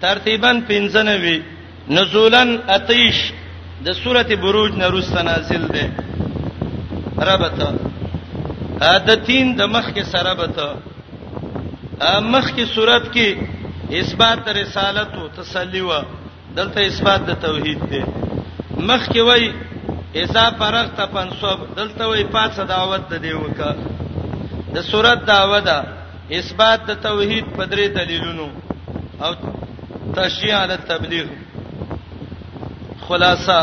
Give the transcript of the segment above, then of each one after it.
ترتیبا پنځنوي نزولا اتیش د سورته بروج نه روس نازل ده ربته ا د تین د مخ کې سره بته ا مخ کې صورت کې اثبات رسالت او تسلی و دلته اثبات د توحید ده مخ کې وای اذا فرغت فنصب دلته وای پات دعوت د دی وکړه د صورت دعوه ده اثبات د توحید په درې دلیلونو او تشریع علی تبلیغ خلاصہ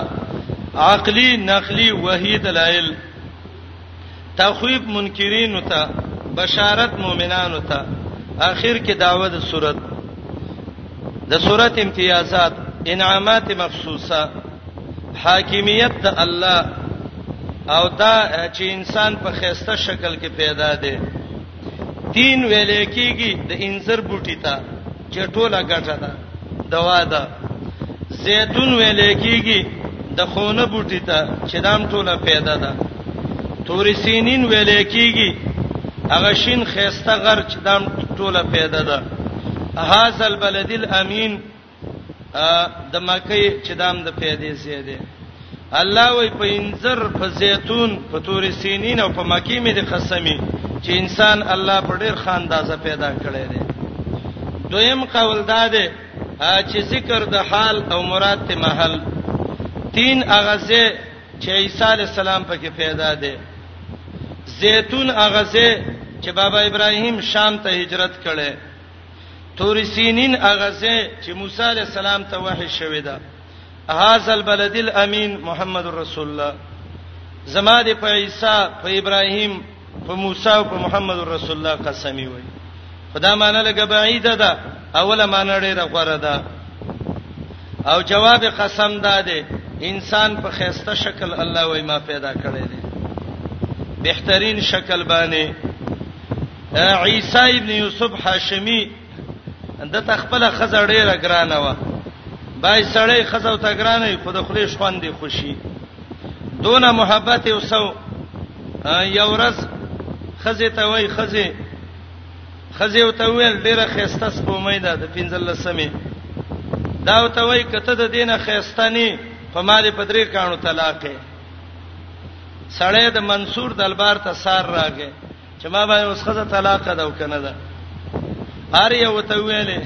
عقلی نقلی وحی دلائل تخویب منکرین ته بشارت مؤمنانو ته اخر کې دعوت صورت د صورت امتیازات انعامات مخصوصه حاکمیت د الله او دا چې انسان په خيسته شکل کې پیدا دی تین ویل کېږي د انځر بوټي ته چې ټوله ګټه ده، دوا ده. زیتون ویل کېږي د خونه بوټي ته چې دا هم ټوله پیده ده. طور سینین ویل کېږي هغه شین ښایسته غر چې دا هم ټوله پیده ده. هذا البلد الامین د مکه چې دام د پیدې زیاده الله وی په انذر په زیتون په تور سینین او په مکی مې د قسمی چې انسان الله په ډیر خاندازه پیدا کړی دی دویم قول دا دی چې ذکر د حال او مراد ته محل تین اغازه چې عیسی علی السلام پکې پیدا دی زیتون اغازه چې بابا ابراهیم شام ته هجرت کړي تور سینین هغه ځای چې موسی علی السلام ته وحی شوې ده هاذ البلد الامین محمد رسول الله زما د په عیسی په ابراهیم په موسی او په محمد رسول الله قسمی وای خدا معنی لګه بعیده ده اوله معنی ډیره غوړه ده او جواب قسم داده انسان په خيسته شکل الله وای ما پیدا کړی دی بهترین شکل باندې عیسی ابن یوسف هاشمی د تخپل خزه ډیره ګرانه و بای سړی خزه ته ګرانه خو د خلیش خوندې خوشي دونه محبت یو سو یو ورځ خزه ته وای خزه خزه ته ویل ډیره خسته سپومې ده د 15 سمې دا ته وای کته د دینه خسته نه په مال په درې کانو طلاق سړی د منصور دلبار ته سار راغی چې ما باندې اوس خزه طلاق ده او کنه ده هر یو ته ویلې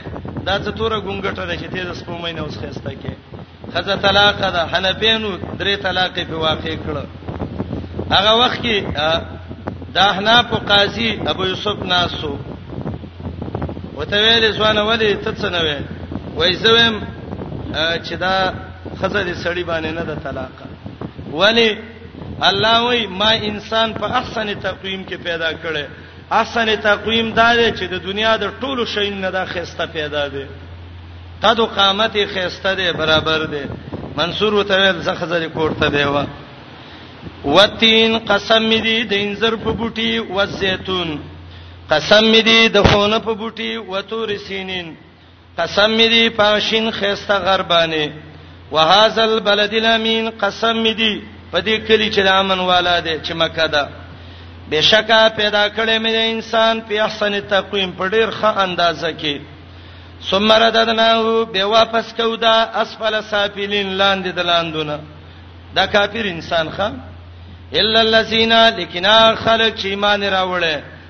دا څه توره ګونګټه ده چې تیز سپومې نه اوس خسته کې خزه طلاق ده حنفینو درې طلاق په واقع کړه هغه وخت کې دا حناف قاضي ابو یوسف ناسو وته ویلې ځوان ولې ته څه نه وې وای زویم چې دا خزه دې سړی باندې نه ده طلاق ولی الله وای ما انسان په احسن تقویم کې پیدا کړي احسن تقویم دا دی چې د دنیا د ټولو شیونو نه دا خسته پیدا دی قد قامت خسته دی برابر دی منصور وتویل زخزر کوړته دی وا وتین قسم دی د انزر په بوټي و زيتون قسم دی د خونه په بوټي و تور سینین قسم می دی پاشین خسته غربانه وهذا البلد الامین قسم می دی په دې کلی چې د امن والا دی چې مکه ده بشکا پیدا کړې مې انسان په احسن تقویم په ډیر ښه اندازه کې ثم رددناه به واپس کو دا اسفل سافلین لاندې د لاندونه دا کافر انسان ښا الا الذين لکنا خلق چې ایمان راوړل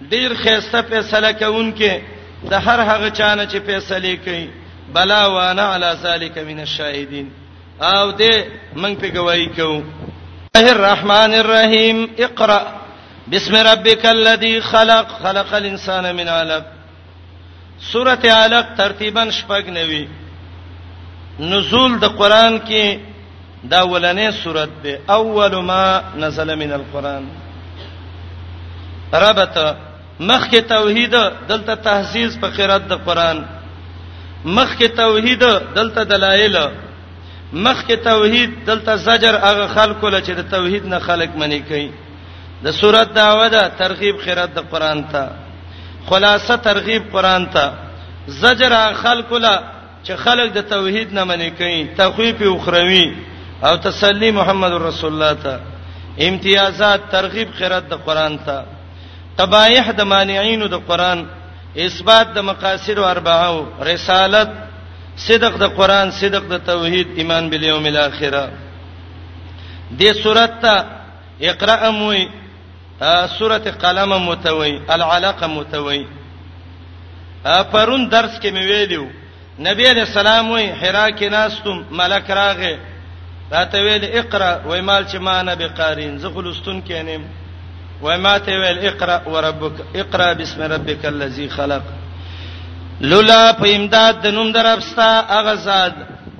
ډیر خیسته فیصله کوونکې د هر هغه چانه چې فیصله کوي بلا وانا علی ذالک من الشاهدین او دې موږ په گواہی کوو الرحمن الرحیم اقرا بسم ربک الذی خلق خلق الانسان من علق سورته علق ترتیبا شپږ نوي نزول د قران کې دا ولنې سورته ده اول ما نزل من القران ربط مخکې توحید دلته تحسیس په قرات د قران مخکې توحید دلته دلایل مخکې توحید دلته زجر هغه خلکو لچې د توحید نه خلق منی کوي د سورۃ دعوه ده ترغیب قرات د قران ته خلاصه ترغیب قران ته زجر خلق لا چې خلق د توحید نه منې کوي تخویف اخروی او تسلی محمد رسول الله ته امتیازات ترغیب قرات د قران ته قبایح د مانعینو د قران اثبات د مقاصد اربعه رسالت صدق د قران صدق د توحید ایمان بالیوم الاخره دې سورته اقرا موي سوره قلم متوي العلق متوي پرون درس کې مې ویلو نبی علیہ السلام وی حرا کې ناستم ملک راغه راته ویل اقرا وای مال چې ما نه بقارین زه خلستون کې نیم وای ما ته ویل اقرا وربک اقرا بسم ربک الذی خلق لولا په امداد د نوم درپستا اغه زاد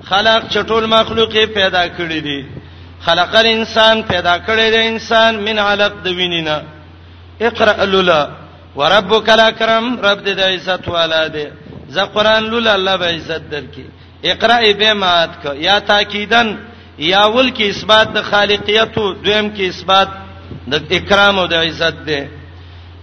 خلق چټول مخلوق پیدا کړی دی خلق الانسان پیدا کړی دی انسان من علق د وینینا اقرا لولا وربک الاکرم رب دې د عزت والا دی ز قران لولا الله به عزت درکې اقرا به مات ک یا تاکیدن یا ول کې اثبات د خالقیت او دویم کې اثبات د اکرام او د عزت دی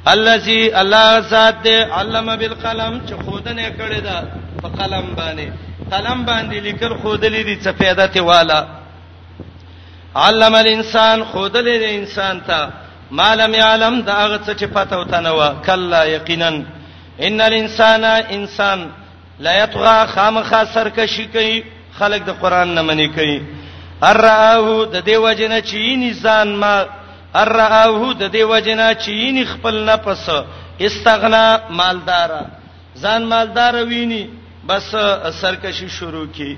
الذي الله ذات دی علم بالقلم چې خودنه کړی دا په قلم باندې قلم باندې لیکل خودلې دي څه پیدا ته والا علم الانسان خودلې دې انسان ته مالم یعلم دا هغه څه چې پته وته نه و کلا یقینا ان الانسان انسان لا یطغى خامخا سرکشي کوي خلق د قران نه منی کوي ارعه د دې وجنه چې نزان ما ارعه د دې وجنه چې خپل نفس استغنا مالدار ځان مالدار ویني بس سرکشي شروع کی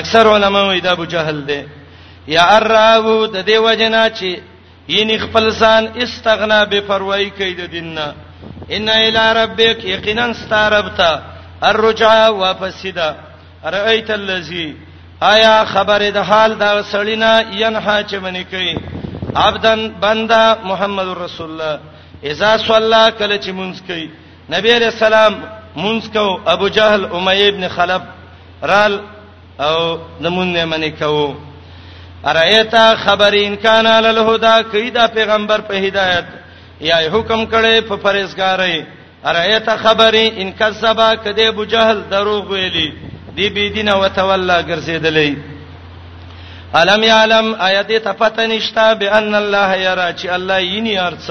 اکثر علما وایي دا ابو جهل دی یا اراو د دې وجنا چې یې خپل ځان استغنا به پروايي کوي د دین نه ان الی ربک یقینا ستاربتا الرجع واپسیدا رایت الذی آیا خبره د حال دا سړینا ینها چې منی کوي عبدن بندا محمد رسول الله اذا صلى کله چې مونږ کوي نبی علیہ السلام مونږ کو ابو جهل امیه ابن خلف رال او د مونږ نه منی کو ارایتا خبر ان کان علی الهدى کیدا پیغمبر په هدایت یا حکم کړي په پرېزګارې ارایتا خبر ان کذبا کده ابو جهل دروغ ویلی دی بی دینه وتولى ګرځیدلې علم یعلم ایت ته پته نشتا بان الله یرا چې الله یې نه ارڅ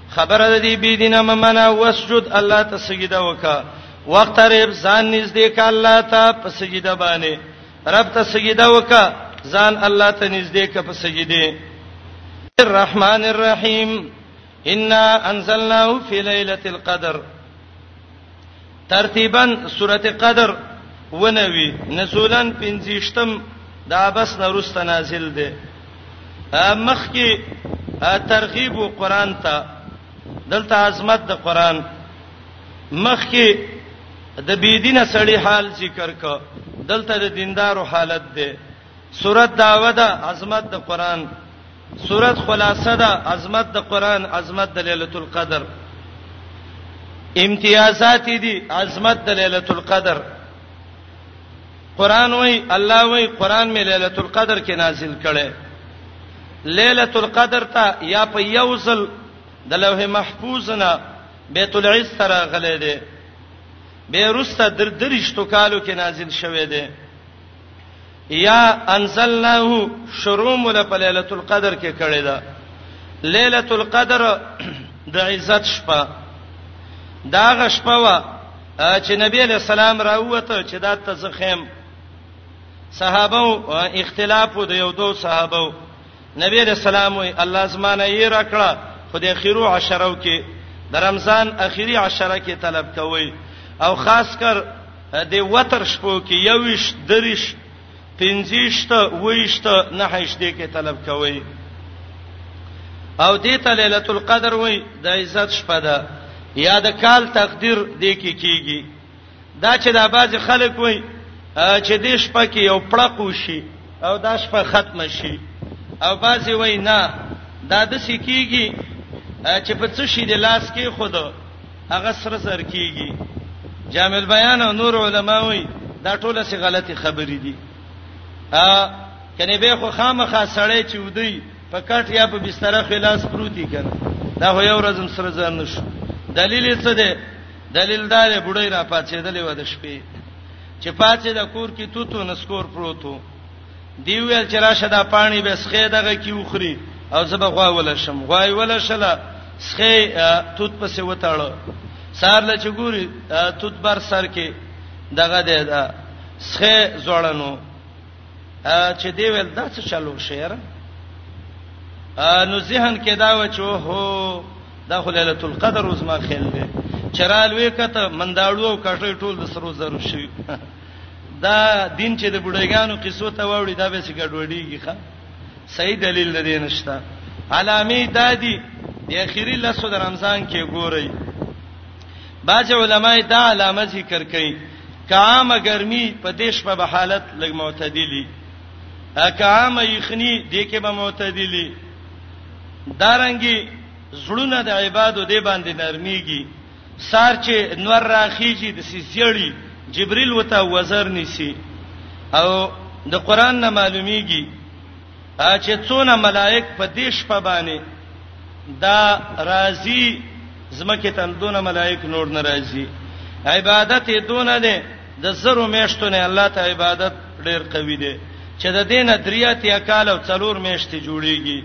خبره د دې بی دینه ممنه وسجد الله ته سجده وکا وخت رب ځان نږدې ک الله ته په سجده باندې رب ته سجده وکا ځان الله ته نږدې ک په سجده الرحمن الرحیم انا انزلناه فی ليله القدر ترتیبا سورته قدر ونوي نزولن پنځشتم دا بس نرست نازل ده مخ کې ترغیب او قران ته دلته عظمت د قران مخ کې د بيدینه سړی حال ذکر ک دلته د دیندارو حالت ده سورت داوا ده عظمت د قران سورت خلاصه ده عظمت د قران عظمت د ليله القدر امتیازات دي عظمت د ليله القدر قران وای الله وای قران می ليله القدر کې نازل کړي ليله القدر ته یا په یوزل د لوح محفوظ نه بیت العز تر غلې دي بیرسته در درشتو کالو کې نازل شوه دي یا انزلناه شروع مل په ليله القدر کې کړی دا ليله القدر د عزت شپه دا غ شپه وا چې نبی له سلام راوته چې دا تزخیم صحابه اختلاف د یو دوه صحابه نبی له سلام وی الله زمانه یې راکړه خو د اخیرو عشرو کې د رمضان اخیری عشره کې طلب کوي او خاص کر د وتر شپو کې یوش دریش پنځیشت ویشت نه هیڅ دې کې طلب کوي او دې ته ليله القدر وای د عزت شپه ده یا د کال تقدیر دې کې کیږي دا چې دا باز خلک وای چې دې شپه کې یو پړق وشي او دا شپه ختم شي او باز وای نه دا د سکیږي چې په څه شي د لاس کې خود هغه سره سر کیږي جامع البیان او نور علما وي دا ټول څه غلطي خبرې دي ا کني به خو خامخا سړی چې ودی په کټ یا په بستر خلاص پروتي کنه دا هو یو ورځم سره ځان نشو دلیل یې څه دی دلیل دا دی بډای را پاتېدلې و د شپې چې پاتې د کور کې توتو نسکور پروتو دی ویل چې راشه دا پانی به سخې دغه کی وخوري او زه به غوا ولشم غوا ولشله سخې توت پسې وتاړو سار له چګوري توت بر سر کې دغه دی دا سخې زوړنو چې دی ویل دا څه چلو شعر نو ذهن کې دا و چې هو دا خو ليله القدر اوس ما خل دی چرال وې کته منداړو کټې ټول د سرو زرو شي دا دین چې د بډایګانو قصو ته وړي دا به څه ګډوډیږي ښا صحیح دلیل نه دی نشته علامه دادی د اخیری لسو د رمضان کې ګورئ باج علماء دا علامه ذکر کوي کامه ګرمي په دیش په حالت لګ معتدلی اکامه یخنی د کې به معتدلی دارنګي زړونه د عبادت دی باندې نرميږي سار چې نور راخیږي د سې زیړی جبريل وته وزر نیسی او د قران نه معلومیږي چې څونه ملائک په دې شپه باندې دا راضی زمکه تندونه ملائک نور ناراضي عبادت یې دونه ده د زرو میشتونه الله ته عبادت ډیر قوي دی چې د دینه دریات یا کال او څلور میشتې جوړیږي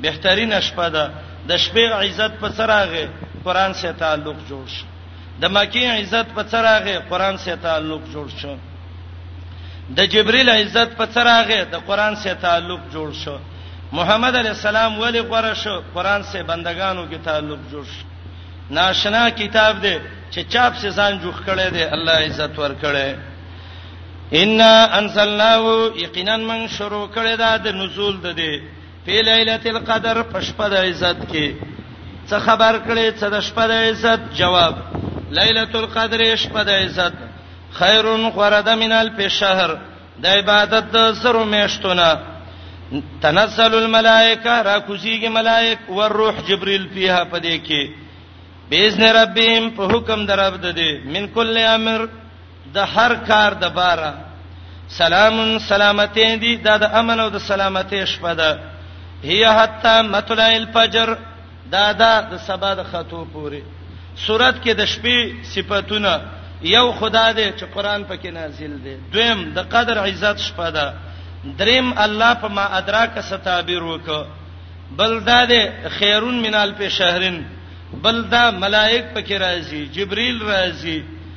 بهترینه شپه ده د شپې عزت په څه راغی قران سره تعلق جوړ شي د مکی عزت په څه راغی قران سره تعلق جوړ شو د جبريل عزت په څه راغی د قران سره تعلق جوړ شو محمد علی السلام ولی غره شو قران سره بندگانو کې تعلق جوړ شو ناشنا کتاب دی چې چاپ سه ځان جوخ کړي دی الله عزت ور کړي ان انزلناه یقینا من شروع کړي دا د نزول د دی په ليله القدر په شپه د عزت کې څه خبر کړي څه د شپه د عزت جواب ليله القدر شپه د عزت خيرون خرد من الف شهر د عبادت د سر میشتونه تنزل الملائکه را کوزیږي ملائک او روح جبريل فيها پدې کې باذن ربهم په حکم درب ده دي من کل امر د هر کار د باره سلام سلامته دي دا د امن او د سلامته شپه ده هي حتا مطلع الفجر دا دا د سبا د خطو پوري صورت کې د شپې صفاتونه یو خدا دې چې قران پکې نازل دی دویم د قدر عزت شپه ده دریم الله په ما ادراک ستابیر وک بل دا دې خیرون منال په شهرن بل دا ملائک پکې راځي جبريل راځي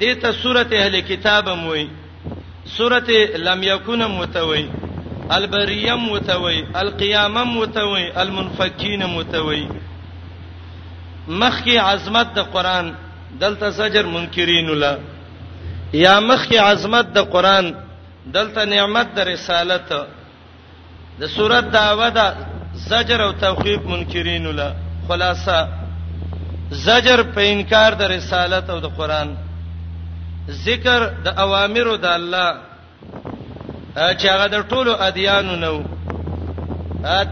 دته سورته اهل کتاب موي سورته لم یکون متوي البریه متوي القیامه متوي المنفکین متوي مخکې عظمت د قران دلته زجر منکرین لا یا مخکې عظمت د قران دلته نعمت د رسالت د سورۃ دعوه دا زجر او تخویب منکرین له خلاصہ زجر په انکار د رسالت او د قران ذکر د اوامرو د الله چې هغه د ټولو ادیانو نو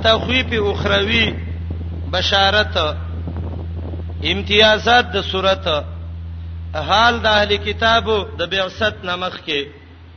تخویب اخروی بشارت امتیازات د صورت حال د اهل کتابو د بعثت نمخ کې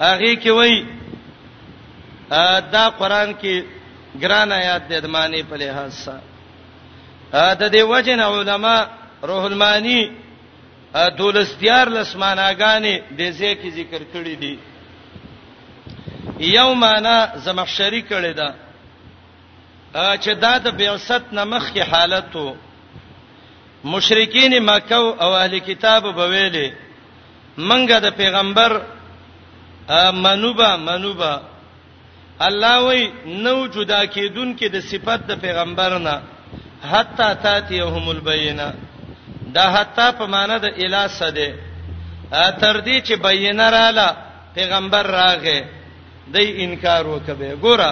هغه کې وای دا قران کې ګران آیات د ادمانه په لحاظ سره د دې وجنه علما روح المانی دولستیار لسماناګانې د ځکه ذکر کړی دي یو معنا زمخشری کړی ده چې دا د بعثت نه مخکې حالت وو مشرکین مکه او اهل کتاب به ویلې منګه د پیغمبر منوبه منوبه الله وی نو جدا کیدون کې د صفت د پیغمبر نه حتا تاتیهم البینه دا حتا په معنی د اله سده تر دې چې بینه رااله پیغمبر راغې دی انکار وکبه ګوره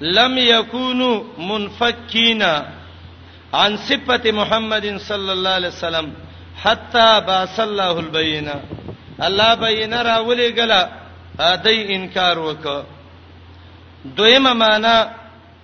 لم یکونو منفکینا عن صفت محمد صلی الله علیه وسلم حتا باس الله البینه الله بینه راولې غلا دی انکار وک دویمه معنا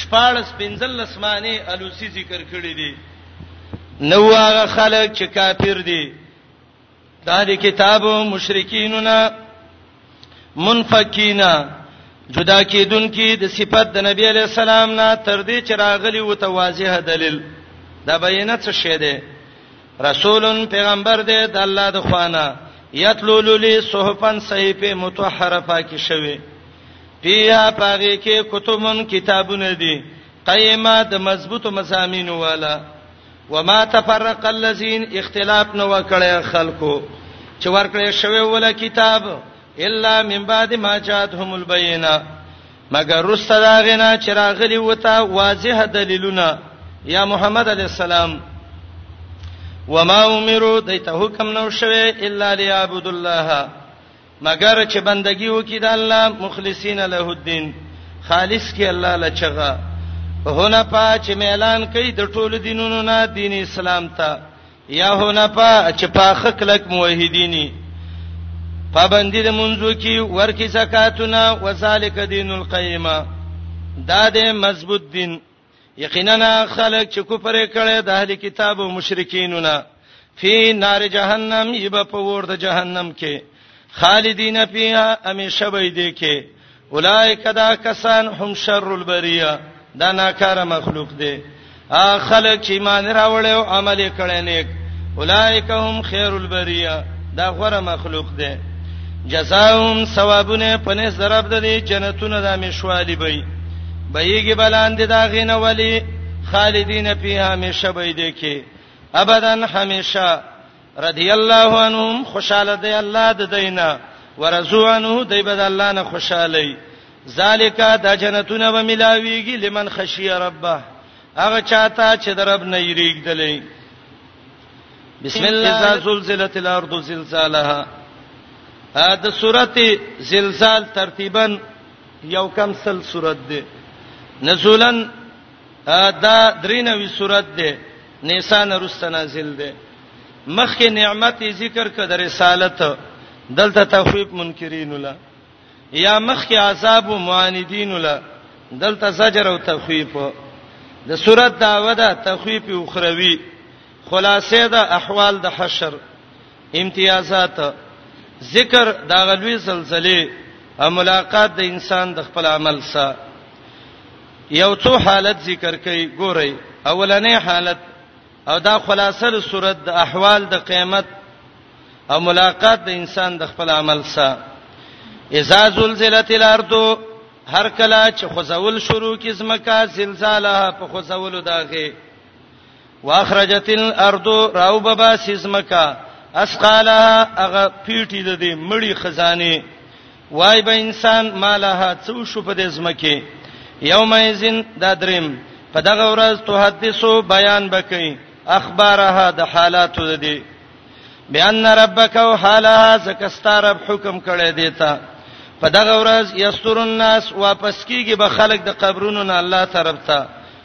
شپارس پنځلس معنی الوسی ذکر کړی دی نو هغه خلک چې کافر دي دا د کتابو مشرکینونه منفقینا جدا کیدون کی د صفات د نبی علی السلام نه تر دې چې راغلی و ته واضح دلیل دا بینه څه شه ده رسولن پیغمبر دی د الله د خوانه یتلوللی صحفن صحیفه متطهره پاکي شوی فیها پاغي کې کتبن کتابونه دي قیمه د مضبوطو مزامینو والا وما تفرق الذين اختلاف نو وکړی خلکو چې ورکړی شوی ولا کتاب الا من بعد ما جاءتهم البينه مگر رسته دا غنا چې راغلی وته واضح دلیلونه یا محمد علی السلام وما امروا دیته حکم نو شوی الا ليعبد الله مګر چې بندگی وکي د الله مخلصین له الدين خالص کې الله لچغه هونه پا چې اعلان کوي د ټولو دینونو نه دین اسلام ته یا هونه پا چې پاخه کلک موحدینی پابندی د منځو کې ورکی زکاتونه وذالک دین القیمه دا د مضبوط دین یقینا خلک چې کوپر کړي د اهل کتاب او مشرکینونه فی نار جهنم یبه په ور د جهنم کې خالدین فیها امیشه به دې کې اولایک دا کسان هم شر البریه دا ناکاره مخلوق دی ا خلک چې ایمان راوړل او عمل کړي نیک اولایک هم خیر البریه دا غره مخلوق دی جزاهم ثوابونه پنه ضرب د دې جنتونو د مشوالی بي بهيږي بلاند دا غینه ولی خالدین فیها همیشه به دې کې ابدا همیشه رضی الله عنهم خوشاله دی الله د دینه ورزوانه دی بد الله نه خوشاله ذالک د جنتونه به ملاویږي لمن خشی ربه هغه چاته چې د رب نه یریږدلې بسم الله اذا زلزلت الارض زلزالها دا سورته زلزال ترتیبا یو کم سل صورت دی نزولن دا درینوي صورت دی نسان رست نازل دی مخکې نعمت ذکر کړه د رسالت دلته تخویب منکرین ولا یا مخکې عذاب او معاندین ولا دلته زجر او تخویب د صورت داوه ده تخویب اخروی خلاصه د احوال د حشر امتیازات ذکر دا غلوی زلزلې او ملاقات د انسان د خپل عمل سره یو څو حالت ذکر کړي ګورئ اولنې حالت او دا خلاصه د صورت د احوال د قیامت او ملاقات د انسان د خپل عمل سره اذا زلزلت الارض هر کله چې خزول شروع کی زمکا زلزالها په خزول داغه واخرجت الارض راوببا سیزمکا اسقالها اغه پیټی د دې مړی خزانه وای به انسان مالها څو شو په دې زمکه یوم یزن دا دریم په دغه ورځ تو حدیثو بیان بکې اخبارها د حالاتو د دې بیان ربک او حالها زکستار رب حکم کړی دیتا په دغه ورځ یستر الناس واپس کیږي به خلک د قبرونو نه الله طرف ته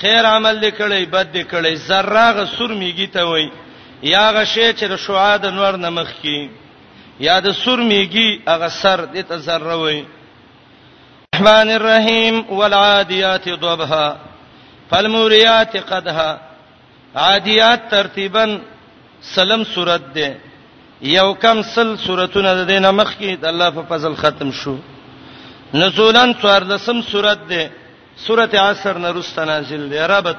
خیر عمل دې کړی بد دې کړی زراغه سور میږي ته وای یا غشې چې د شعاع د نور نمخ کی یا د سور میږي هغه سر دې ته ذره وای الرحمن الرحیم والعادیات ضبها فالموریات قدها عادیات ترتیبا سلم سورت ده یو کم سل سورتونه د دینه مخ کی د الله په فضل ختم شو نزولن 14 سم سورت ده سورته عصر نه رسته نازل دی ربط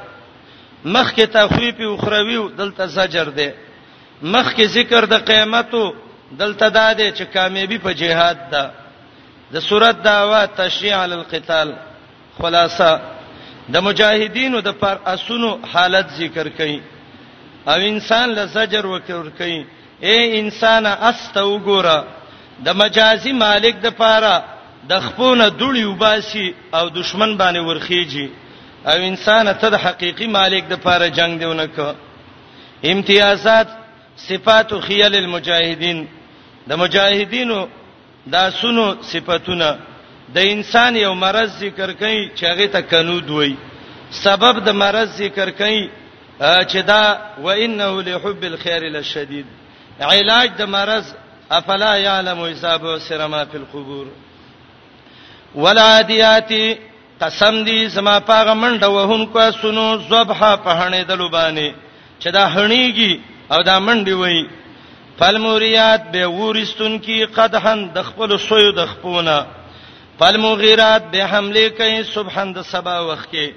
مخکې تخویف او خروی او دلته زجر دی مخکې ذکر د قیامتو دلته دا دی چې کامیابی په جهاد ده د سورته داوا تشریع علی القتال خلاصہ د مجاهدینو د پر اسونو حالت ذکر کړي او انسان له زجر وکړ کړي اے انسان استه وګوره د مجازي مالک د پاره د خپونه دوړي وباسي او دشمن باندې ورخیږي او انسان ته د حقيقي مالک د پاره جنگ دیونه کو امتیازات صفات خیال المجاهدین د مجاهدینو داسونو صفتونه د انسان یو مرض ذکر کوي چې هغه ته کنود وای سبب د مرض ذکر کوي چې دا وانه لحب الخير لشدید علاج د مرض افلا يعلم حساب سرما فی القبور ولادیات قسم دی زما پاغه منډه وهونکو اسونو ذبحه په هنې دلو باندې چې دا هنېږي او دا منډي وای فالموریات به ورستون کی قدحن د خپل سوی د خپونه فالمغیرات به حمله کوي سبحان د سبا وخت کې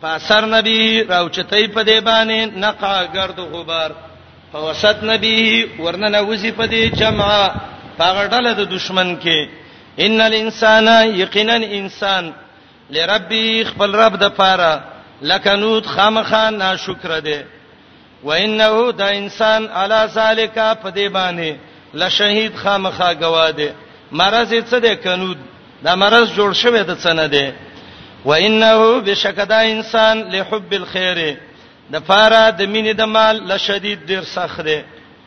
پاسر نبی راوچتای په دی باندې نقا گرد غبار فوسط نبی ورننه وزي په دی جمع پاغړل د دشمن کې ان الانسان یقینا انسان لربی خپل رب د پاره لکنود خامخا ناشکر دی و انه دا انسان علی ذالک په دې باندې لشهید خامخا گواه دی مرز څه دی کنود دا مرز جوړ شوی د څنګه دی و انه بشکدا انسان لحب الخير د پاره د مینې د مال لشدید ډیر سخت دی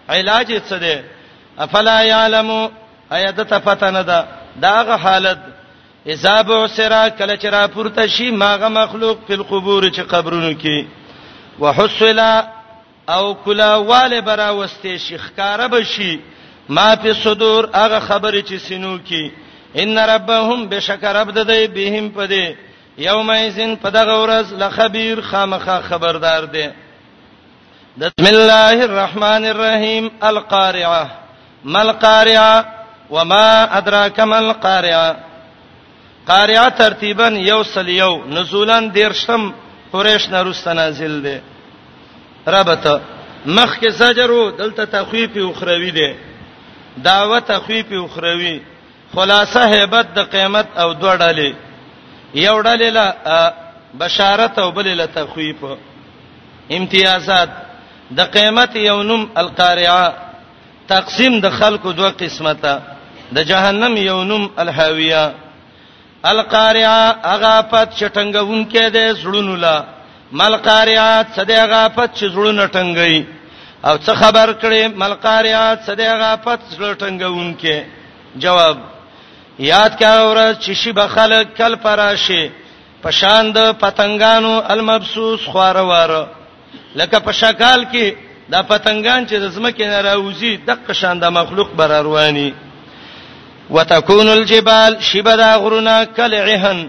علاج څه دی افلا يعلم ايا د تفته نه ده داغه حالت اذا بعثر کله چې را پورته شي ماغه مخلوق په قبور چې قبرونو کې وحصل او کلا واله برا واستې شي خکاره بشي ما په صدور هغه خبره چې سينو کې ان ربهم بشک رب د دې بهم پدې یوم ایزن پدغه ورځ لخبیر خامخه خبردار دی بسم الله الرحمن الرحیم القارعه مل قارعه وما ادراک مل قارعه قارعه ترتیبا یو سل یو نزولا دیرشم قریش نرست نازل دی ربته مخ کې زجر وو دلته تخویف اخروی دی دعوت تخویف اخروی خلاصه hebat د قیامت او دوه ډلې یو ډلې له بشارت او بلې له تخویف امتیازات د قیامت یو نوم القارعه تقسیم د خلکو دوه قسمه ته د جهنم یو نوم الحاویه القارعه هغه پد چټنګون کې ده زړونو لا ملقارعه څه ده هغه پد چې زړونه ټنګي او څه خبر کړي ملقارعه څه ده هغه پد زړه ټنګون کې جواب یاد کا ورځ چې شی بخلک کل پراشه پشان د پتنګانو المبسوس خواره واره لکه په شکل کې دا پتنګان چې د زمکه نه راوځي د قشان د مخلوق بر رواني وتكون الجبال شبدا غرنا کلعهن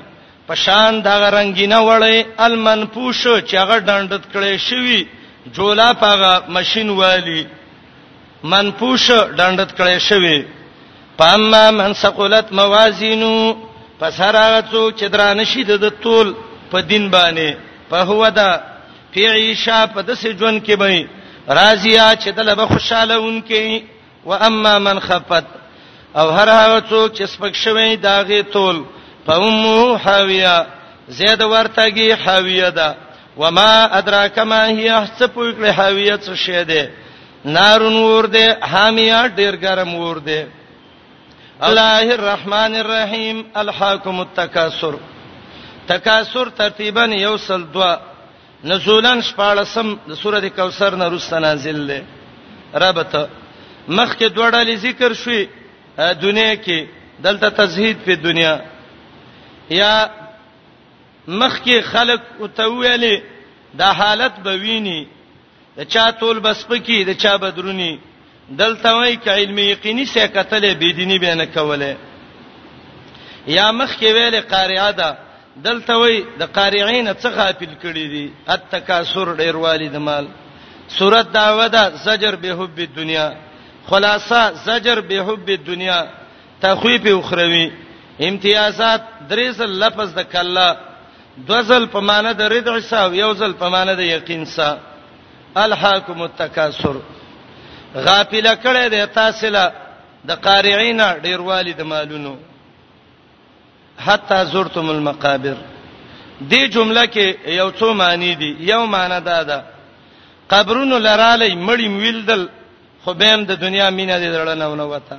پشان دا رنگینه وړي المنفوش چې هغه ډندت کړي شوی جولا پاغه ماشين والی منفوش ډنډت کړي شوی پاما من ثقلت موازینو پس هر هغه څوک چې درانه شي د تول په دین باندې په هو ده پیعیشا په دسې ژوند کې به راضیا چې دله به خوشاله ونکي و اما من خفت او هر هغه څوک چې سپک شوی داغه تول فامه حاویه زید ورتګي حاویه ده وما ادراک ما هي څه پوي کړه حاویه څه شه ده نارون ور ده حامیا ډیر ګرم ور ده الله الرحمن الرحیم الحاکم التکاثر تکاثر ترتیبا یوصل دوا نزولا شپارسم د سوره کوثر نه رسته نازل ده ربط مخکې دوه ډلې ذکر شوې دنیا کې دلته تزهید په دنیا یا مخکې خلک او ته ویلې دا حالت به ویني د چا تول بس پکې د چا بدرونی دلته وای ک علم یقیني سه کتلې بيدینی به نه کوله یا مخ کې ویلې قارعه ده دلته وای د قارعین څخه غافل کړي دي التکاسر ډیر والی د مال صورت داوه ده زجر به حب دنیا خلاصہ زجر به حب دنیا تخویف اخروی امتیازات درې ځل لفظ د کلا دو ځل په معنی د ردع سا او یو ځل په معنی د یقین سا الحاکم التکاثر غافل کړه د تاسو له د قارعین ډیروالي د مالونو حتا زرتم المقابر دې جمله کې یو څو معنی دي یو معنی دا ده قبرونو لرالې مړی ویلدل خو بهم د دنیا مینه دې دړنه ونه وته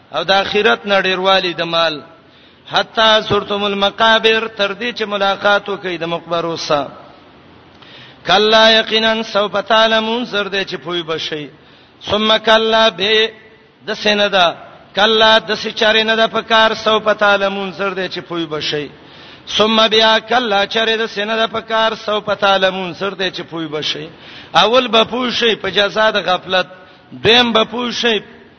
او د اخرت نه ډیروالی د مال حتا سرتم المقابر تر دې چې ملاقات وکړي د مقبرو سره کلا یقینا سوف تعلمون زر دې چې پوي بشي ثم کلا به د سیندا کلا د سچاره نه د پکار سوف تعلمون زر دې چې پوي بشي ثم بیا کلا چره د سینه د پکار سو پتا لمون سر ته چې پوي بشي اول به پوي شي په جزاد غفلت دیم به پوي شي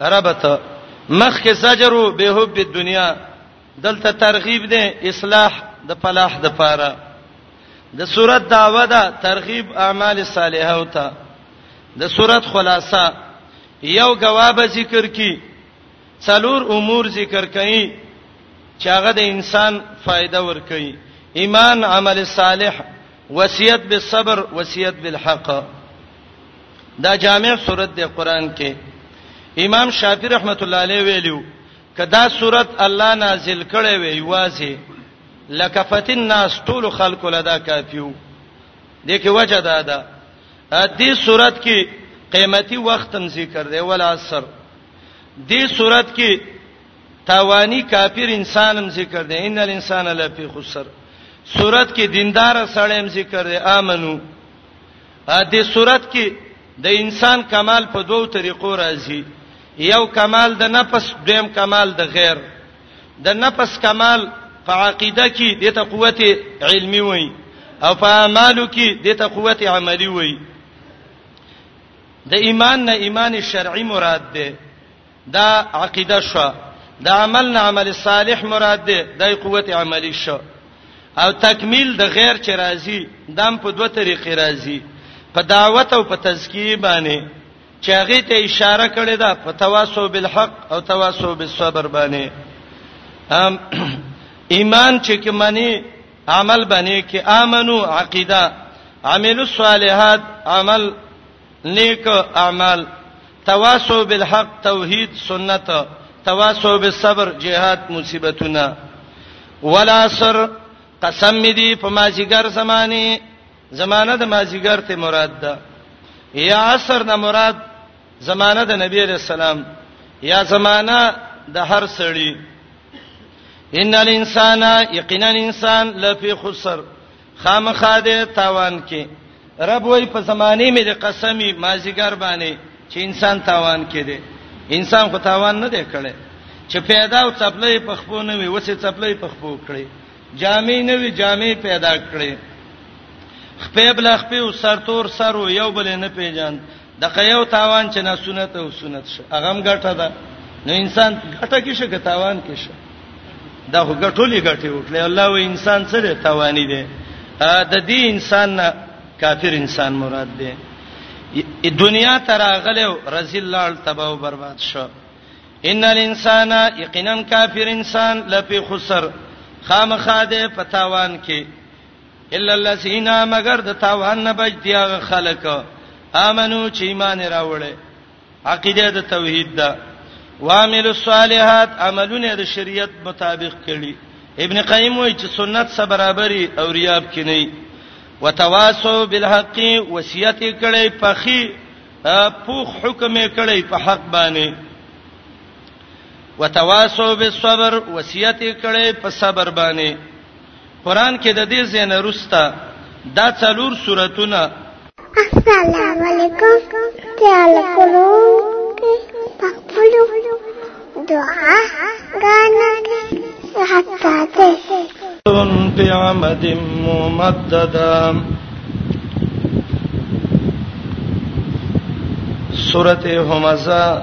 ربط مخک زجرو به حب الدنيا دلته ترغیب ده اصلاح د فلاح د پاره د صورت داوا ده ترغیب اعمال صالحه او ته د صورت خلاصہ یو جواب ذکر کی څلور امور ذکر کړي چې هغه د انسان فائدہ ور کوي ایمان عمل صالح وصیت بالصبر وصیت بالحق دا جامع صورت دی قران کې امام شافعی رحمت الله علیه ویلو کدا صورت الله نازل کړي وی واځي لکفت الناس طول خلق لدا کافیو دغه وجه دا ده دې صورت کې قیمتي وخت هم ذکر دی ول عصر دې صورت کې تاوانی کافر انسان هم ذکر دی ان الانسان لفی خسر صورت کې دیندار سړی هم ذکر دی امنو ا دې صورت کې د انسان کمال په دوو طریقو راځي یو کمال د نفس دویم کمال د غیر د نفس کمال په عقیده کې د ته قوت علمی وای او په اعمالو کې د ته قوت عملی وای د ایمان نه ایمان شرعي مراد ده دا عقیده شو د عمل نه عمل صالح مراد ده د قوت عملی شو او تکمیل د غیر چې راځي دام په دوه طریقې راځي په دعوت او په تزکیه باندې چې هغه ته اشاره کړې ده په تواصو بالحق او تواصو بالصبر باندې ام ایمان چې کې معنی عمل باندې کې امنو عقیده عملو صالحات عمل نیک اعمال تواصو بالحق توحید سنت تواصو بالصبر جهاد مصیبتونه ولا سر قسم می دی په ماجیګر زمانه زمانه د ماجیګر ته مراد ده یا عصر نه مراد زمانه د نبی رسول الله یا زمانہ د هر سړی ان الانسان یقینا انسان لفی خسر خامخا دې تاوان کې رب وای په زمانه مې د قسمی مازیګر باندې چې انسان تاوان کې دی انسان خو تاوان نه دی کړی چې پیدا او چپلې په خپو نه وي وسه چپلې په خپو کړی جامې نه وي جامې پیدا کړی خپېبل خپې او سرتور سرو یو بل نه پیژاند د قیو تاوان چې نه سنت او سنت شه هغه هم ګټه ده نو انسان ګټه کې شه که تاوان کې شه دا هو ګټولې ګټې وکړي الله و انسان سره تاوانی دی د دې انسان نه کافر انسان مراد دی دنیا تر اغله رزل لال تباہ و برباد شو ان الانسان یقینا کافر انسان لپی خسر خامخاده پتاوان کې الا الذين مگر د تاوان نه بچ دی هغه خلک امنو چې ایمان راوړي عقیده د توحید ده وامل الصالحات عملونه د شریعت مطابق کړي ابن قیم وایي چې سنت سره برابرۍ او ریاب کې نه وتواصوا بالحق وصیت کړي پخی پوخ حکم کړي په حق باندې وتواصوا بالصبر وصیت کړي په صبر باندې قران کې د دې زین رستا دا څلور سوراتونه السلام علیکم تعال کولو په خپل دعا غانا حتا ته في عمد ممددا سورة همزة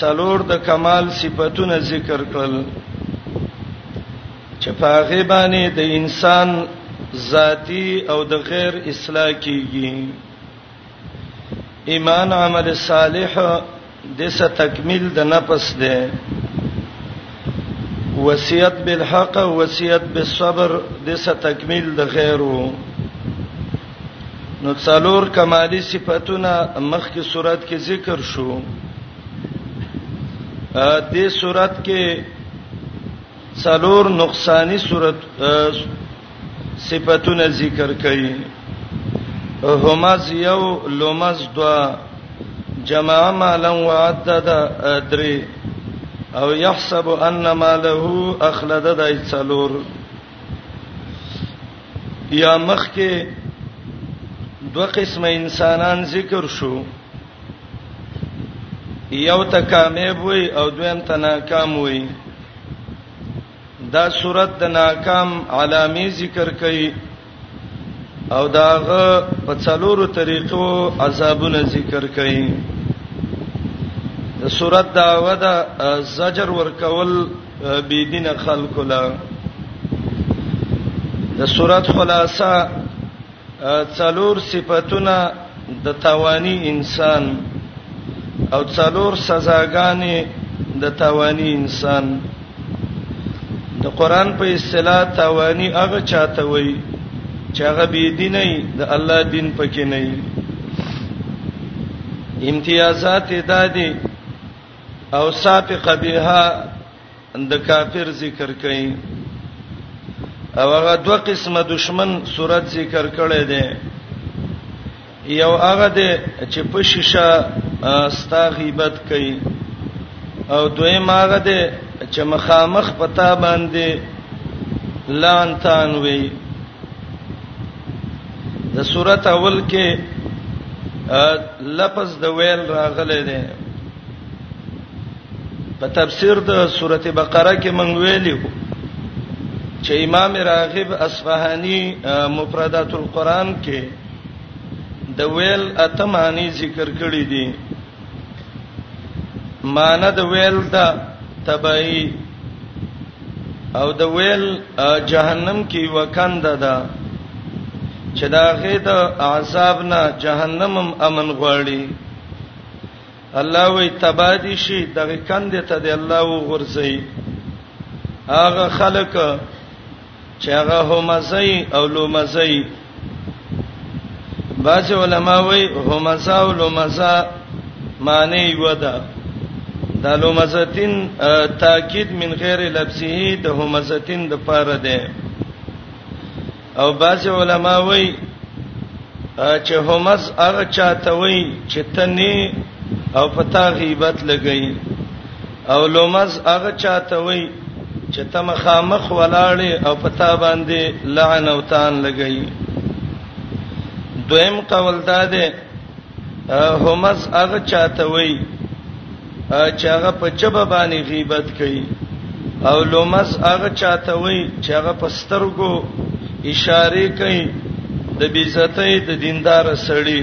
څلور د کمال صفاتونه ذکر کړل چې په هغه باندې د انسان ذاتی او د غیر اصلاح کیږي ایمان عمل صالح د څه تکمیل د نفس ده وصیت بالحق وصیت بالصبر د څه تکمیل د خیرو نو څلور کمالي صفاتونه مخکې صورت کې ذکر شو دې صورت کې څلور نقصانی صورت صفاتونه ذکر کړي همز یو لومز دوا جمع مالا وعدد درې او يحسب ان ماله اخلد دای څلور یا مخ کې دوه قسمه انسانان ذکر شو یو ته کامیاب وي او دویم ته ناکام وي دا صورت د ناکام علامې ذکر کړي او داغه په څلورو طریقو عذابونه ذکر کړي د صورت داوه د زجر ورکول بی دین خلق لا د سورۃ خلاصہ څلور صفاتونه د توانی انسان او څلور سزاګانې د توانی انسان د قران په اصطلاح توانی هغه چاته وایي چې هغه بی دین نه د الله دین پکې نه امتیازات دادي او سابق بها د کافر ذکر کړي او هغه دوه قسمه دشمن صورت ذکر کړي دي یو هغه دي چې په شیشه ستا غیبت کوي او دویم هغه دي چې مخامخ پتا باندې لانتان وي د سورته اول کې لفظ د ویل راغلی دی په تفسیر د سورته بقره کې مونږ ویلو چې امام راغب اصفهاني مفردات القرآن کې د ویل اتمانی ذکر کړی دی معنی د ویل دا تبعی او د ویل جهنم کې وکند ده چې دا غي د عذاب نه جهنم امن غواړي الله وی تبادی شي دغه کند ته د الله وغورځي هغه خلک چې هغه همزي او لومزي باج علماء وی همزا او لومزا معنی ودا د لومزتین تاکید من غیر لفظه د همزتین د پاره ده او باج علماء وی چې همز هغه چاته وی چې تنه او پتا غیبت لګی او لومز هغه چاته وای چې ته مخامخ ولاړې او پتا باندې لعن او تان لګی دویم قول دا ده همز هغه چاته وای چې هغه په چبه باندې غیبت کوي او لومز هغه چاته وای چې هغه په سترګو اشاره کوي د بیزتۍ د دیندار سړی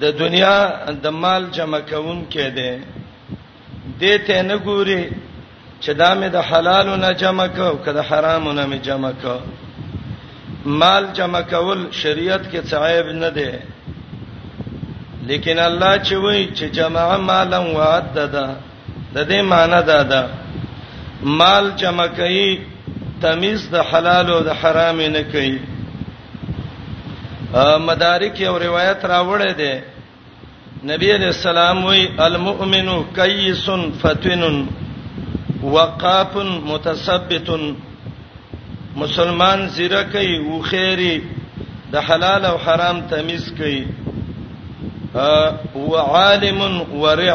د دنیا د مال جمع کون کې ده دې ته نه ګوري چې دا مې د حلالو نه جمع کو او کده حرامو نه مې جمع کو مال جمع کول شریعت کې صعيب نه ده لیکن الله چې وایي چې جمع مالا وعددا د دې معنی دا ده مال جمع کوي تمیز د حلال او د حرام نه کوي مدارک یو روایت راوړی دی نبی علیہ السلام وی المؤمن کیس فتن وقاف متثبت مسلمان زیرکې او خیری د حلال او حرام تمیز کوي او عالم ورع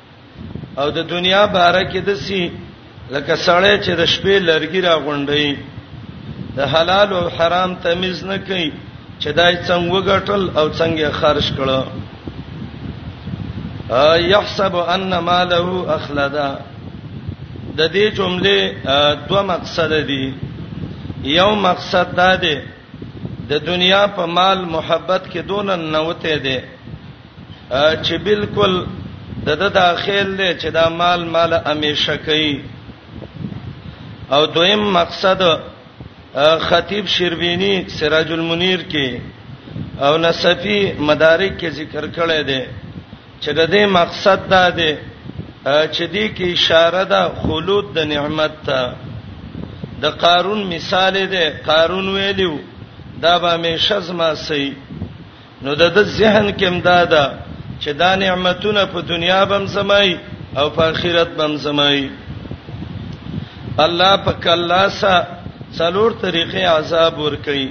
او د دنیا باره کې دسی لکه سړی چې د شپې لرګي را غونډي د حلال او حرام تمیز نه کوي چې دای څنګه وګټل او څنګه خرج کړو یحسب ان ماله اخلدا د دې جملې دوه مقصد دي یو مقصد دا دی د دنیا په مال محبت کې دون نوته دی چې بالکل د د داخل دی چې دا مال مال همیشه کوي او دویم مقصد خطیب شربینی سراج المنیر کې او نصفی مدارک کې ذکر کړی دی چې د دې مقصد دا دی چې دې کې اشاره ده خلود د نعمت ته د قارون مثال دی قارون ویلو دا به همیشه زما سي نو د د ذهن کې امداده چې دا نعمتونه په دنیا بم سمای او په آخرت بم سمای الله په کلا سا څلور طریقې عذاب ور کوي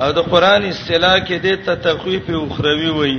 او د قران اصطلاح کې د تخویف او خروي وایي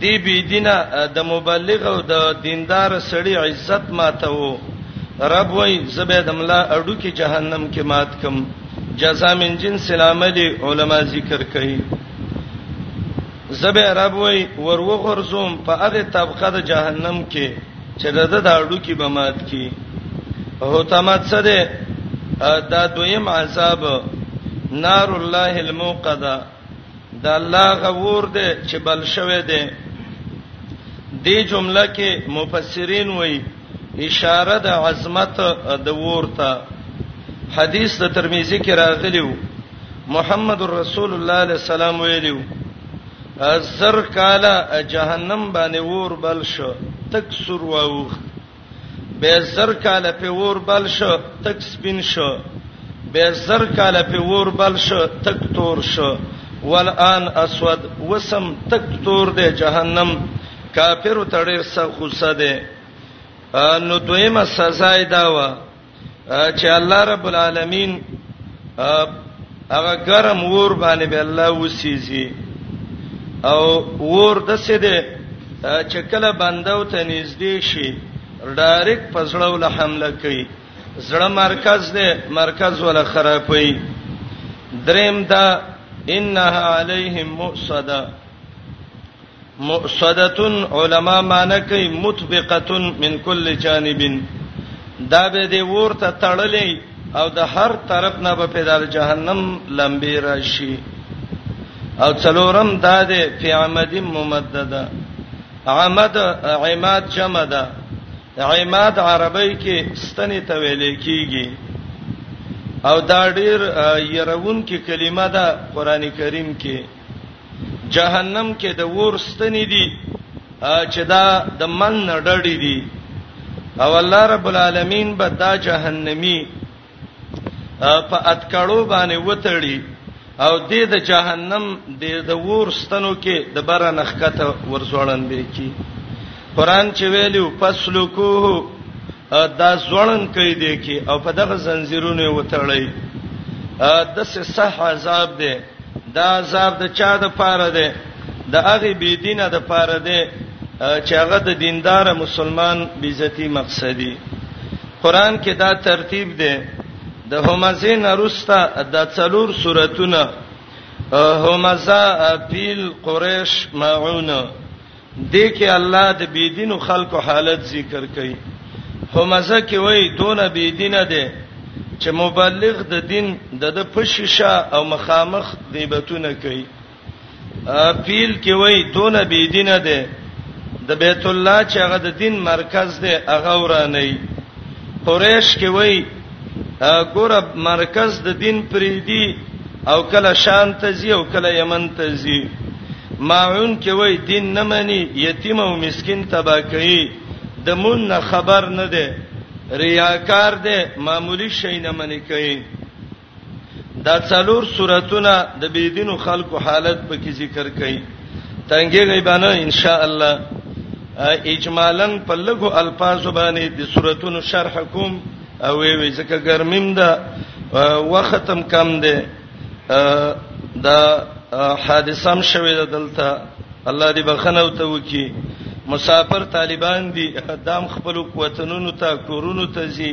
دی بی دینه د مبلغ او د دیندار سړی عزت ماته وو رب وای زبې د ملا اډو کې جهنم کې مات کم جزاء من جنس العمل علما ذکر کوي زبې رب وای ورو غرزوم په هغه طبقه د جهنم کې چې د د اډو کې به مات کی هوتمات څه ده دا دویم عذاب نار الله الموقده د الله غور دی چې بل شوه دی دې جمله کې مفسرین وایي اشاره د عظمت د ورته حدیث د ترمذی کې راغلیو محمد رسول الله علیه السلام ویلیو زر کاله جهنم باندې ور بل شو تک سور واوخ به زر کاله په ور بل شو تک سپین شو به زر کاله په ور بل شو تک تور شو والان اسود وسم تک تور دی جهنم کافر تړیر سخوسه دی نو دویمه سزا دا و چې الله رب العالمین هغه ګرم ور باندې به الله وسیږي او ور د څه ده چې کله بندو ته نږدې شي ډایرک پزړو له حمله کوي زړه مرکز ده مرکز ولا خرابوي دریم دا انها علیهم مؤصده مؤصدتن علما معنی کوي مطبقتن من کل جانب دا به دی ورته تړلې او د هر طرف نه به پیدا جهنم لمبي راشي او څلورم دا دی فی عمد ممدده عمد عماد جمع ده عماد عربی کې ستنې ته ویل کیږي او دا ډیر يرون کې کلمه ده قران کریم کې جهنم کې د ور ستنې دي چې دا د من نه ډړې دي او الله رب العالمین به دا جهنمی په اتکړو باندې وتړي او دې د جهنم د د ور ستنو کې د بره نخکته ورسوړندې کی قران چې ویلو فسلکوه دا ځوړن کوي دی کې او په دغه زنجیرونه وتړی د څه صح عذاب دی دا عذاب د چا د پاره دی د هغه بی دینه د پاره دی چې هغه د دیندار مسلمان بیزتی مقصدی قران کې دا ترتیب دی د همزه نرستا د څلور سوراتونه همزه پیل قریش ماعون دې کې الله د بيدینو خلکو حالت ذکر کړي همزه کې وای دون بيدینه ده چې مبلغ د دین د د پښیشه او مخامخ غیبتونه کوي پیل کې وای دون بيدینه ده د بیت الله چې هغه د دین مرکز ده هغه ورانه قریش کې وای ګور مرکز د دین پرې دی او کله شام ته زی او کله یمن ته زی ماعون کې وای دین نه مني یتیم او مسکین تبا کوي د مون نه خبر نه دی ریاکار دی معمولی شي نه مني کوي دا څلور سوراتونه د بيدینو خلکو حالت په کې ذکر کړي تنګي غیبانه ان شاء الله اجمالاً په لګو الفاظ باندې د سوراتونو شرح کوم او وی وی ځکه ګرمیم ده وختم کم ده دا حادثم شوه د دلته الله دې بخنه او ته وکي مسافر طالبان دي دام خپل قوتونو ته کورونو ته زی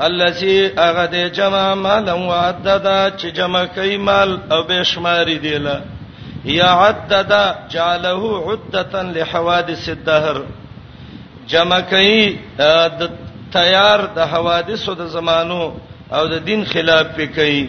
الذي اغه د جمع مال او عددا چې جمع کوي مال او به شماري دی لا یا عددا جعله عدتا لحوادث الدهر جمع کوي د تیار د حوادثو د زمانو او د دین خلاف پکې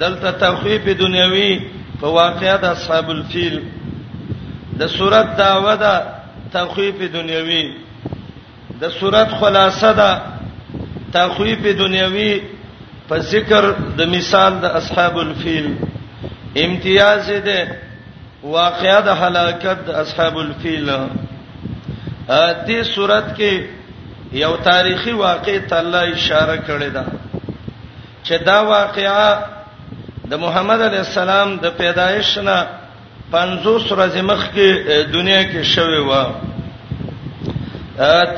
دلته تخویف دنیوي په واقعیا د اصحاب الفیل د صورت داوا ده تخویف دنیوي د صورت خلاصه ده تخویف دنیوي په ذکر د مثال د اصحاب الفیل امتیاز ده واقعیا د هلاکت د اصحاب الفیل دې صورت کې یو تاریخي واقع ته الله اشاره کړې ده چې دا واقعا د محمد علی السلام د پیدایش نه 50 ورځې مخکې دنیا کې شوی و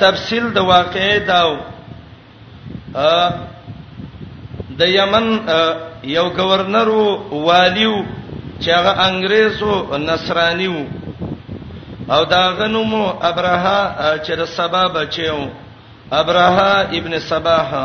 تفصیل د واقعې داو د یمن یو گورنر والیو چې هغه انګريزو نصراني وو او دا غنومو ابراها چې د سبا بچیو ابراها ابن سباها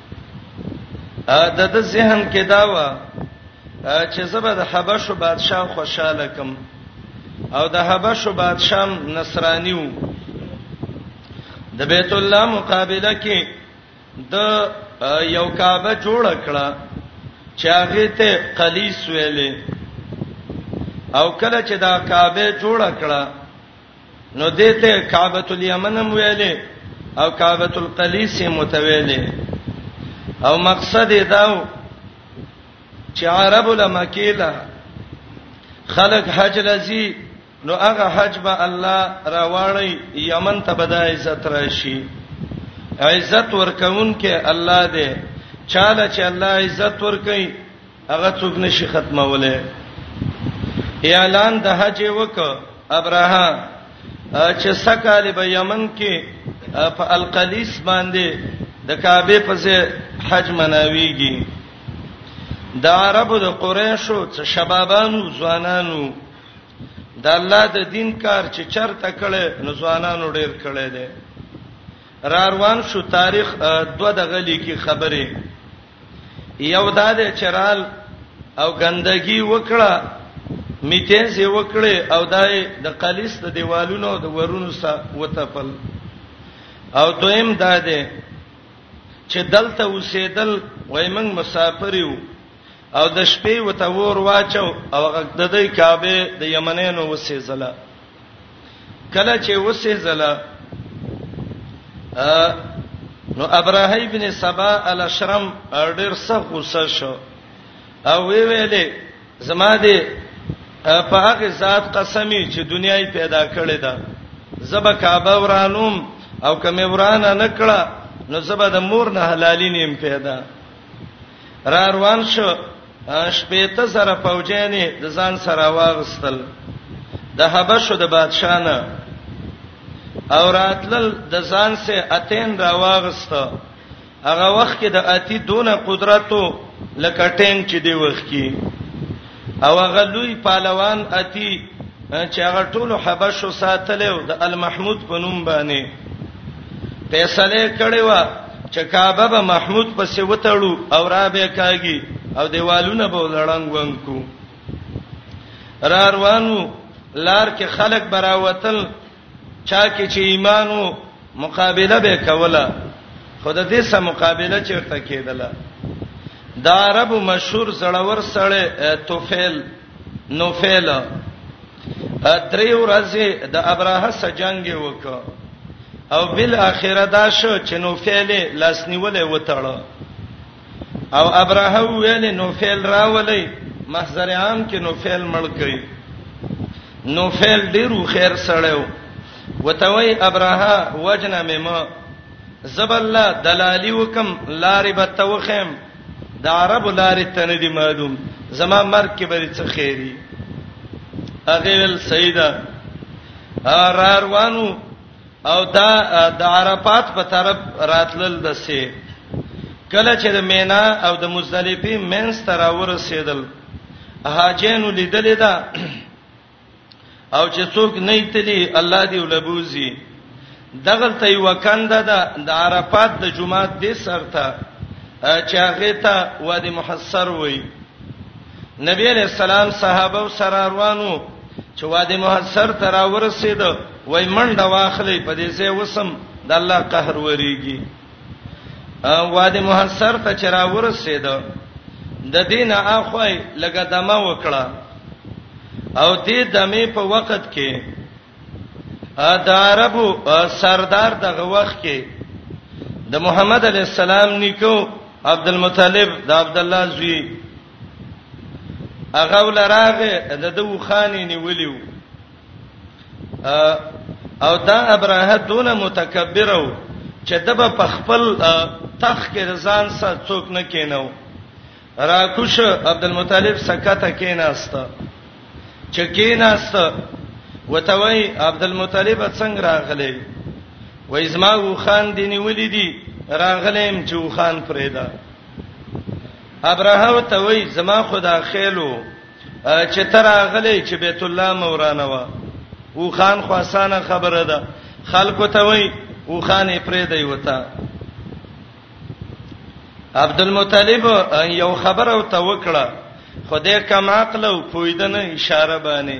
د د ذهن کې دا و چې زبر د حبشو بادشاه خوشاله کم او د حبشو بادشاه نصرانیو د بیت الله مقابله کې د یو کعبه جوړ کړه چې هغه ته قلیس ویلې او کله چې دا کعبه جوړ کړه نو دته کعبۃ الیمن هم ویلې او کعبۃ القلیس هم متویلې او مقصد یې داو چې عرب لمکیلا خلق حج لذي نو هغه حج به الله راوړی یمن ته بدای عزت راشي عزت ورکون کې الله دې چاله چې الله عزت ورکړي هغه څوک نشي ختموله اعلان د حج وک ابراها چې سکال به یمن کې په القلیس باندې د کعبه په ځای حج مناویږي د عربو د قریشو څخه شبابانو ځوانانو د الله د دین کار چې چرته کړي نو ځوانانو ډیر کړي دي را روان شو تاریخ دو دغلی کی خبره یو دا د چرال او ګندګي وکړه میتین سي وکړي او دای د قلیس د دیوالونو د ورونو سره وتپل او دویم دا ده چې دلته اوسېدل وای موږ مسافر یو او د شپې وته ور واچو او هغه د دې کعبه د یمنینو وسې زله کله چې وسه زله نو ابراهیم ابن سبا الاشرم ډیر سخت غوسه شو او وی ویلې زما دې په هغه ذات قسمی چې دنیا یې پیدا کړې ده زبا کعبه ورانوم او کمه ورانه نکړه نو زبا د مور نه حلالین یې پیدا را روان شو شپېته زره فوجیان یې د ځان سره واغستل د حبشو د بادشاه نه او راتلل د ځان سه اتین را واغست هغه وخت کې د اتی دونه قدرتو لکه ټینګ چې دی وخت کې او هغه لوی پهلوان اتی چې هغه ټولو حبشو ساتلو د المحمود په نوم باندې فیصله کړې و چې کعبه به محمود پسې وتړو او را به کاږي او دیوالونه به لړنګ ونکو را روانو لار کې خلک براوتل چا کې چې ایمانو مقابله به کوله خود دې سره مقابله چیرته کېدله دا عربو مشهور زړور سړی توفیل نوفل درې ورځې د ابراهه سجنګ وکړ او بل اخره دا شو چې نوفل لاس نیولې وتړ او ابراهه ویل نوفل راولې محضر عام کې نوفل مړ کړي نوفل ډیرو خیر سړیو وتوي ابراهه وجنه مم زبل دلالی وکم لارې به توخم د عربو لارې ته نه دی معلوم زما مرګ کې به څه خیری هغه ول سیدا را روانو او دا د عرفات په طرف راتلل د سه کله چې د مینا او د مزدلفه مینس تر ورسېدل هاجینو لیدل دا او چې څوک نه تلی الله دی ولبوزي دغل ته یو کنده ده د عرفات د جمعات د سرته چې هغه ته وادي محصر وای نبی علیہ السلام صحابه او سره روانو چې وادي محصر ته را ورسید وای منډه واخلې په دې سه وسم د الله قهر وریږي وادي محسر ته چر ورسېد د دین اخوای لګه دمه وکړه او دې دمه په وخت کې د عربو سردار دغه وخت کې د محمد علی السلام نیکو عبد المطلب د عبد الله زوی هغه ولراغه د دوخانې نیولیو او دا ابراهه دونه متکبر او چې دبه په خپل تخ کې رضان سره څوک نه کینو راکوش عبد المطلب سکته کیناست چې کیناست وتوي عبد المطلب څنګه راغلی وای زما وخان دی نیولې دي راغلم چې وخان پرېدا ابراهه وتوي زما خدا خېلو چې تر غلې چې بیت الله مورانه وا او خان خو اسانه خبره ده خلکو ته وای او خان یې پرې دی وتا عبد المطلب یو خبره او ته وکړه خدای کما عقل او پویدنه اشاره باندې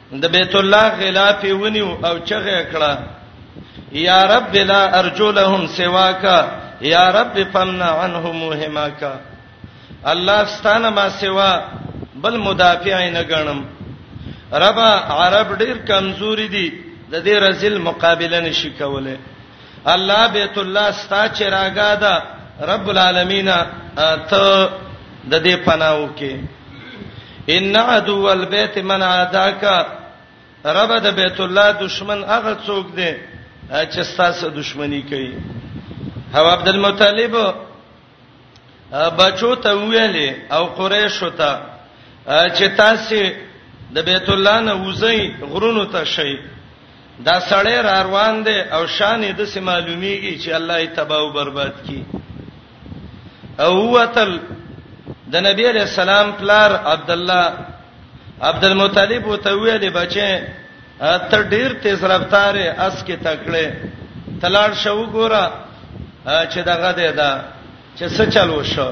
د بیت الله غلاف ونیو او چغه کړه یا رب لا ارجو لهم سواک یا رب فمنع عنهم مهماک الله ستانه ما سوا بل مدافع نه غنم ربا عرب ډیر کمزوري دي د دې رزل مقابله نشي کوله الله بیت الله ستا چراګا ده رب العالمین ته د دې پناو کې ان عدو البيت من عاداک رب د بیت الله دشمن هغه څوک دی چې ستاسو دشمنی کوي هو عبد المطلب بچو ته ویلې او قریش ته چې تاسو د بیت الله نه وځي غرونو ته شي دا سړی را روان دی او شان دې سه معلومیږي چې الله یې تباہ او برباد کړي او وتل د نبی علیہ السلام پلار عبد الله عبد المطلب وتویل بچي ته ډیر تیز رفتار اس کې تکړه تلاړ شو ګوره چې دغه دی دا چې څه چل وشو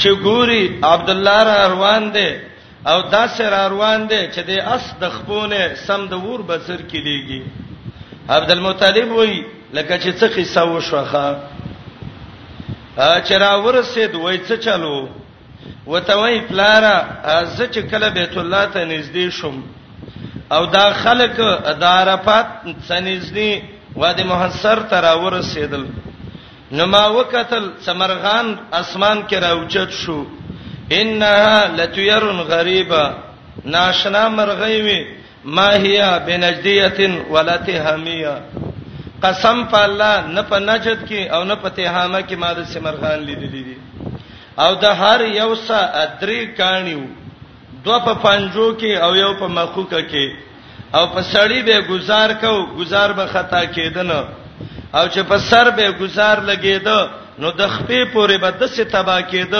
چې ګوري عبد الله را روان دی او دا سر روان دی چې د اس د خپونه سم د ور بسر کې لیږي عبد المطلب وای لکه چې څه قصه وشوخه چې را ورسید وای څه چلو وتوي پلارا زه چې کله بیت الله ته نږدې شوم او دا خلک د عرفات څنځنی وادي محسر ته راورسېدل نو ما وکتل سمرغان اسمان کې راوچت شو انها لتير غريبه ناشنا مرغۍ وي ما هي بنجديه ولا تهميه قسم په الله نه په نجد کې او نه په تهامه کې ما د سمرغان لیدلې دي او د هر یو سا درې کانیو دو په پنجو کې او یو په مخوکه کې او په سړی به گزار کو گزار به خطا کېدن او چې په سر به گزار لګېد نو د خپې پورې به د څه تبا کېد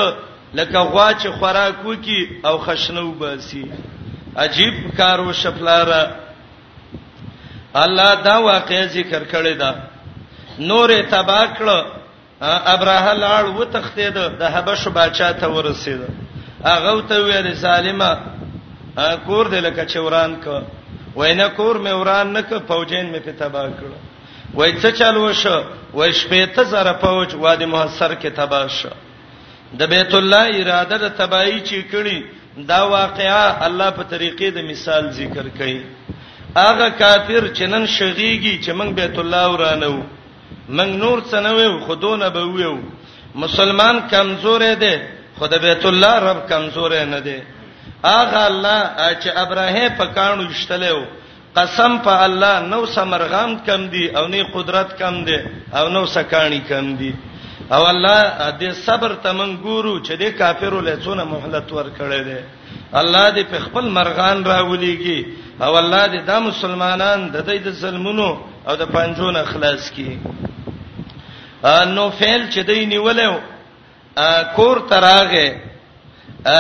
لکه غوا چې خوراک وکي او خشنو باسي عجیب کارو شپلاره الله دا واقع ذکر کړی دا نورې تبا کړ ابراهه لاړ و تختید د حبش باچا ته ورسید هغه ته ویل ظالما کور دې لکه چوران کو وینا کور مې وران نک فوجین مې په تباہ کړ وای څه چالو شو وای شپې ته زره فوج وادي محصر کې تباہ شو د بیت الله اراده د تباہی چې کړي دا واقعا الله په طریقې د مثال ذکر کړي هغه کافر چې نن شغیږي چې موږ بیت الله ورانو موږ نور څه نه ویو خو دونه به ویو مسلمان کمزورې دی خو د بیت الله رب کمزورې نه دی اغه الله چې ابراهیم په کانو یشتلو قسم په الله نو سمرغام کم دی او نه قدرت کم دی او نو سکانی کم دی او الله دې صبر تمن ګورو چې دې کافرو له څونه مهلت ور کړې ده الله دې په خپل مرغان راولېږي او الله دې دا مسلمانان د دې د ظلمونو او د پنجو نه خلاص کړي نو فعل چې دې نیولې کور تراغه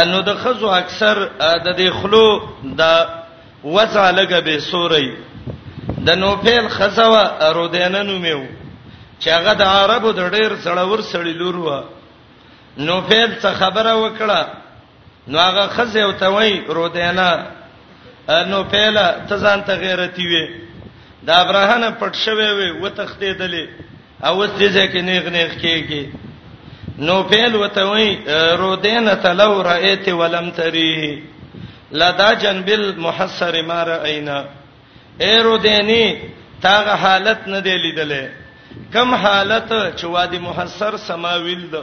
نو د خزو اکثر د دې خلو د وځه لګه به سوري د نوفل خزوا رودینه نومیو چې هغه د عربو د ډېر سړور سړی لور و نوفل څه خبره وکړه نو هغه خزه او توي رودینا نو پیلا ته ځان ته غیرتی وي دا ابراهنه پټ شوی وي وتختې دلې او اوس دې ځکه نیغ نیغ کېږي نو پیل وته وي رودینا تلو رایت ولم تری لدا جنبل محسر ما راینا اے رودینی تاغه حالت نه دی لیدلې کم حالت چې وادي محسر سماویل ده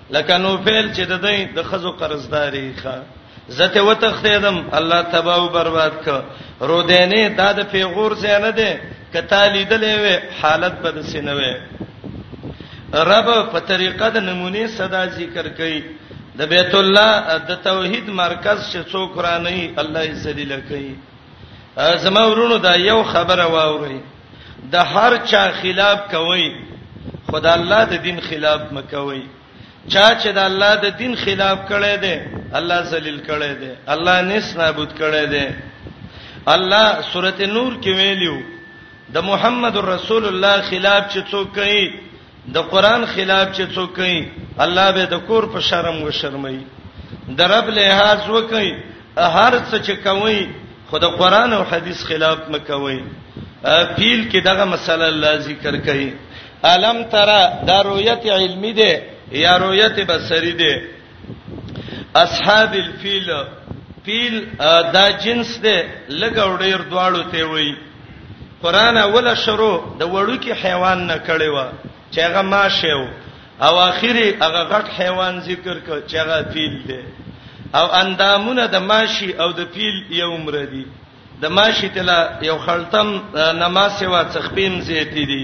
لکه نوفیل چې د دې د خزو قرضداري ښه زته وتختیدم الله تبا او برباد ک رودینه دا د پیغور زنه ده کته لیدلې وې حالت بد سینوي رب په طریقه د نمونه صدا ذکر کړي د بیت الله د توحید مرکز چې څوک را نه الله یې ذلیل کړي زما ورونو دا یو خبره واوري د هر چا خلاف کوي خدای الله د دین خلاف مکوي چا چې د الله د دین خلاف کړي دي الله ذلیل کړي دي الله نس نابود کړي دي الله سورته نور کې ویلیو د محمد رسول الله خلاف چې څوک کوي د قران خلاف چې څوک کوي الله به د کور په شرم و شرمای د رب لحاظ وکي هر څه چې کوي خو د قران او حديث خلاف مکوي پیل کې دغه مسله الله ذکر کوي الم ترى دا رؤیت علمی ده یا رؤیت بصری ده اصحاب الفیل پیل دا جنس ده لګوډیر دواړو ته وایي قران اوله شروع د وړو کې حیوان نه کړي و چې هغه ماشه و او اخیری هغه غټ حیوان ذکر کړ چې هغه پیل دی او اندامونه د ماشي او د پیل یو عمر دي د ماشي تلا یو خلطم نماسه وا څخپیم زیتی دي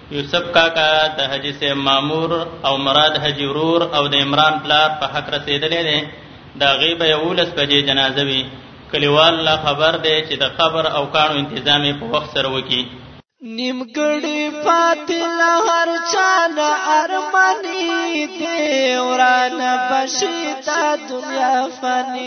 یوسف کاکا د حاجي صاحب مامور او مراد حاجي ورور او د عمران پلار په حق رسېدلی دی د هغې به یولس بجې جنازه وي کلیوال لا خبر دی چې د قبر او کاڼو انتظام یې په وخت سره وکړي نیمګړی پاتې له هر چا نه ارماني دی ورانه بشي دا دنیا فاني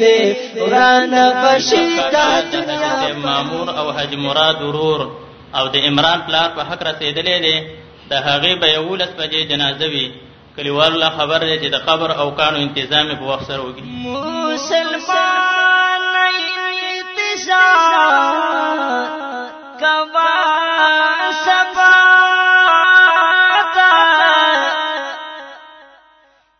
دې وران بشي دا دنیا مامور او حج مراد ورور او د عمران پلار په حق رسیدلې دي د هغه به یولس بجې جنازه وي کلیوال لا خبر دی چې د قبر او کانو تنظیم په وخت سره وږي مسلمان انتظار کوا سبا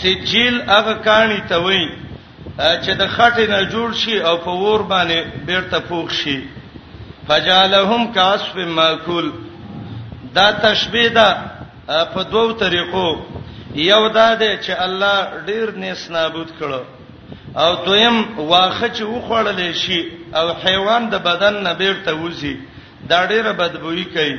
سجیل هغه کاڼي ته وایي چې د خټې نه جوړ شي او په ور باندې بیرته پوښ شي فجالهم کاسف ماکول دا تشبیه ده په دوو طریقو یو دا ده چې الله ډیر نس نابود کړو او دویم واخه چې وخړل شي او حیوان د بدن نه بیرته وځي دا ډیره بدبوئی کوي